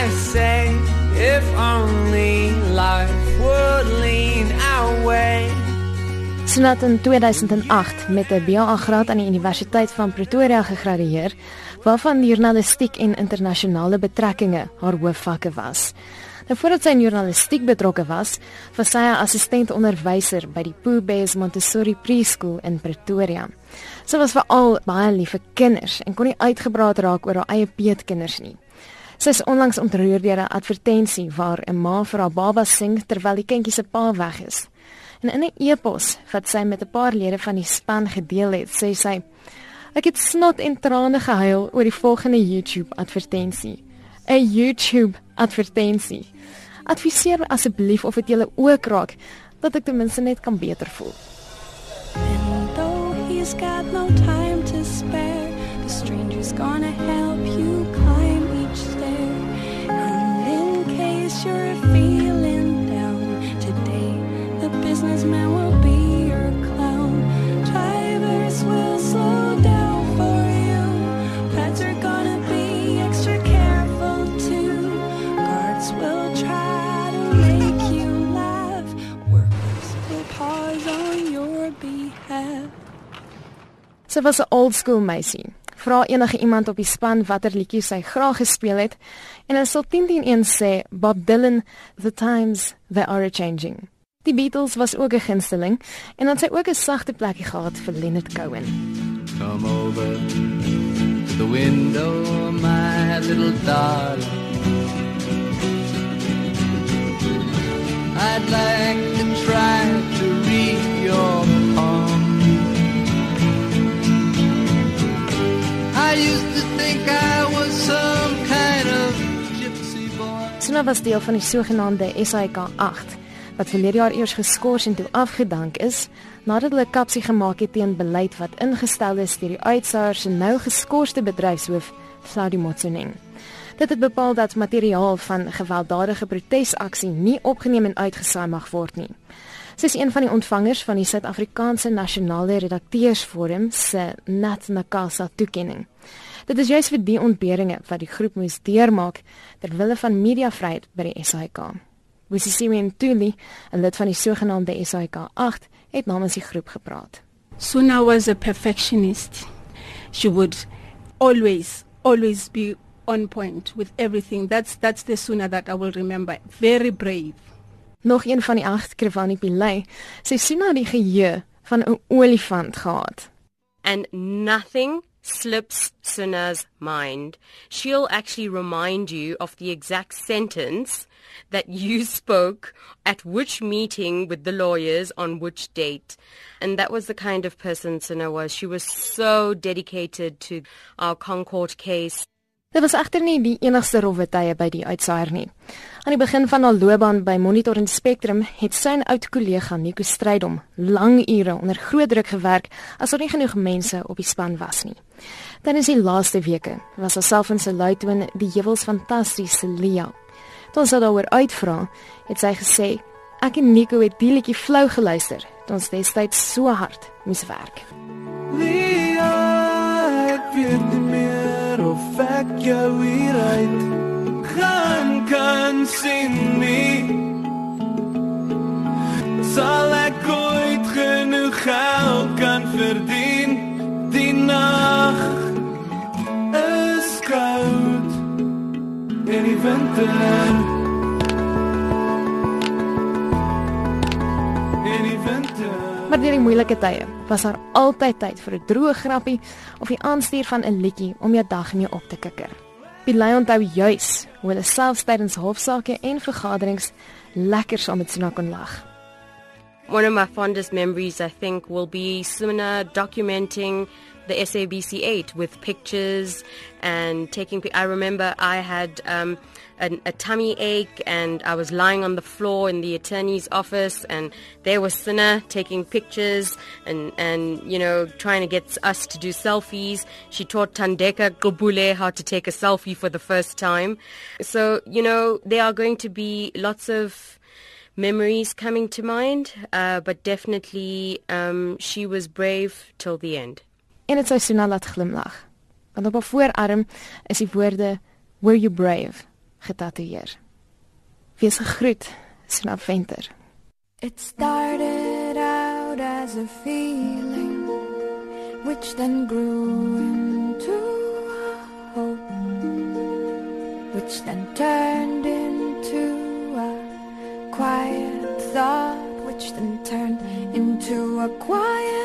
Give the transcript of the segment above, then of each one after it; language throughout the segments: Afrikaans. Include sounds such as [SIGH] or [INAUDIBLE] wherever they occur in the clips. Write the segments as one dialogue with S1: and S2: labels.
S1: I say if only life would lean our way.
S2: Sinat in 2008 met 'n BA graad aan die Universiteit van Pretoria gegradueer, waarvan journalistiek en internasionale betrekkinge haar hoofvakke was. Nou voordat sy in journalistiek betrokke was, was sy 'n assistent onderwyser by die Pooh Bears Montessori Preschool in Pretoria. Sy was veral baie lief vir kinders en kon nie uitgebraak raak oor haar eie peetkinders nie. Sy is onlangs ontroer deur 'n advertensie waar 'n ma vir haar baba sing terwyl die kindjie se pa weg is. En in 'n e-pos wat sy met 'n paar lede van die span gedeel het, sê sy: "Ek het snot en trane gehuil oor die volgende YouTube advertensie." 'n YouTube advertensie. Adviseer asseblief of dit julle ook raak dat ek ten minste net kan beter voel.
S3: And though he's got no time
S2: Sy was 'n old school meisie. Vra enige iemand op die span watter liedjie sy graag gespeel het en hulle sal 10 teen 1 sê Bob Dylan The Times They Are Changing. Die Beatles was ook 'n gunsteling en dan sy ook 'n sagte plekkie gehad vir Leonard Cohen.
S1: Come over to the window, my little darling. I'd like
S2: Suna was deel van die sogenaamde SAIK 8 wat verlede jaar eers geskort en toe afgedank is nadat hulle kapsie gemaak het teen beleid wat ingestel is deur die uitsaaier se nou geskorste bedryfshoof Saudi Motsoeneng. Dit het bepaal dat materiaal van gewelddadige protesaksie nie opgeneem en uitgesaai mag word nie. Sy is een van die ontvangers van die Suid-Afrikaanse Nasionale Redakteursforum se Nat Nakasa toekenning. Dit is juis vir die ontberinge wat die groep moes deurmaak ter wille van mediavryheid by die SAIK. Wisisimi Ntuli, 'n lid van die sogenaamde SAIK 8, het namens die groep gepraat.
S4: Suna was a perfectionist. She would always, always be on point with everything. That's that's the Suna that I will remember. Very brave.
S2: Nog een van die agt Krivani Pillay, sy sien na die geheue van 'n olifant gehad.
S5: and nothing slips Suna's mind. She'll actually remind you of the exact sentence that you [LAUGHS] spoke at which meeting with the lawyers on which date. And that was the kind of person Suna was. She was so dedicated to our Concord case.
S2: Dit was egter nie die enigste rowwe tye by die uitsaaier nie. Aan die begin van haar loopbaan by Monitor en Spectrum het sy 'n oud kollega Nico Strydom lang ure onder groot druk gewerk as daar nie genoeg mense op die span was nie. Tydens die laaste weke was haarself in sy luitoon die heuwels fantastiese Lia. Toe ons daaroor uitvra, het sy gesê ek en Nico het die liedjie flou geluister toe ons destyds so hard moes werk.
S1: Lia, ek weet nie ek jou hier uit gaan kan sien nie. Sal ek ooit genoeg geld kan verdien? Die nag is koud in die winter. In die winter.
S2: Maar deur die moeilike tye was daar altyd tyd vir 'n droë grappie of die aanstuur van 'n liedjie om jou dag mee op te kikker. Pilay onthou juis hoe hulle selfs tydens hofsaake en vergaderings lekker saam met Suna kon lag.
S5: One of my fondest memories, I think, will be Suna documenting the SABC 8 with pictures and taking. I remember I had um, an, a tummy ache and I was lying on the floor in the attorney's office, and there was Suna taking pictures and, and you know trying to get us to do selfies. She taught Tandeka Gobule how to take a selfie for the first time. So you know there are going to be lots of memories coming to mind, uh, but definitely um, she was brave till the end.
S2: En dit sou Suna laat glimlag. Want op haar voorarm is die woorde Were you brave? getatoeëer. Wees gegroet, Suna Venter.
S3: It started out as a feeling which then grew into a hope which then turned into a quiet thought which then turned into a quiet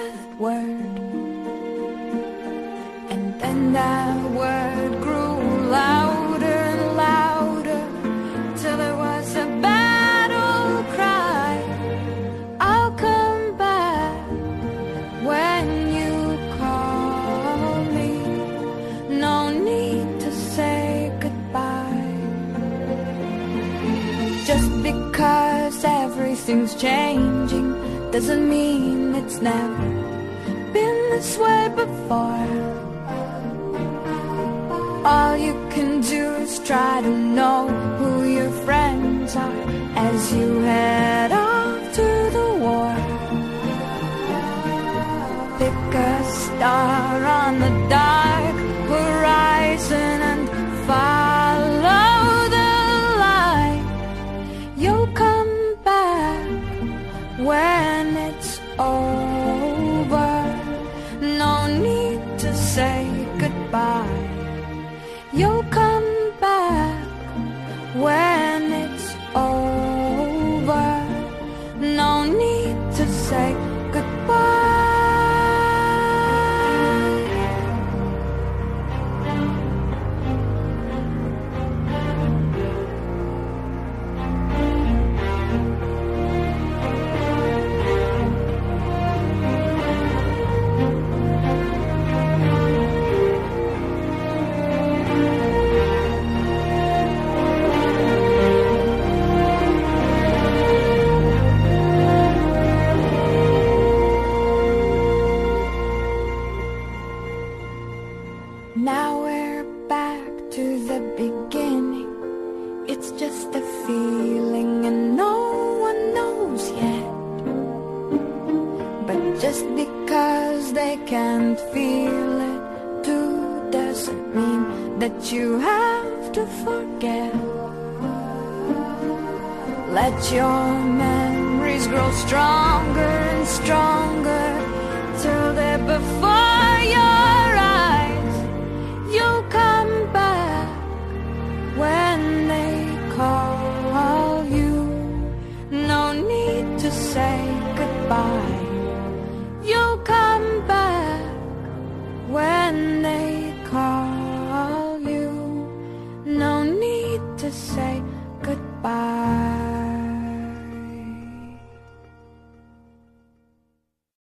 S3: everything's changing doesn't mean it's never been this way before all you can do is try to know who your friends are as you head off to the war. Pick a star on the dark horizon and follow the light. You'll come back when it's over. To say just because they can't feel it too doesn't mean that you have to forget. Let your memories grow stronger and stronger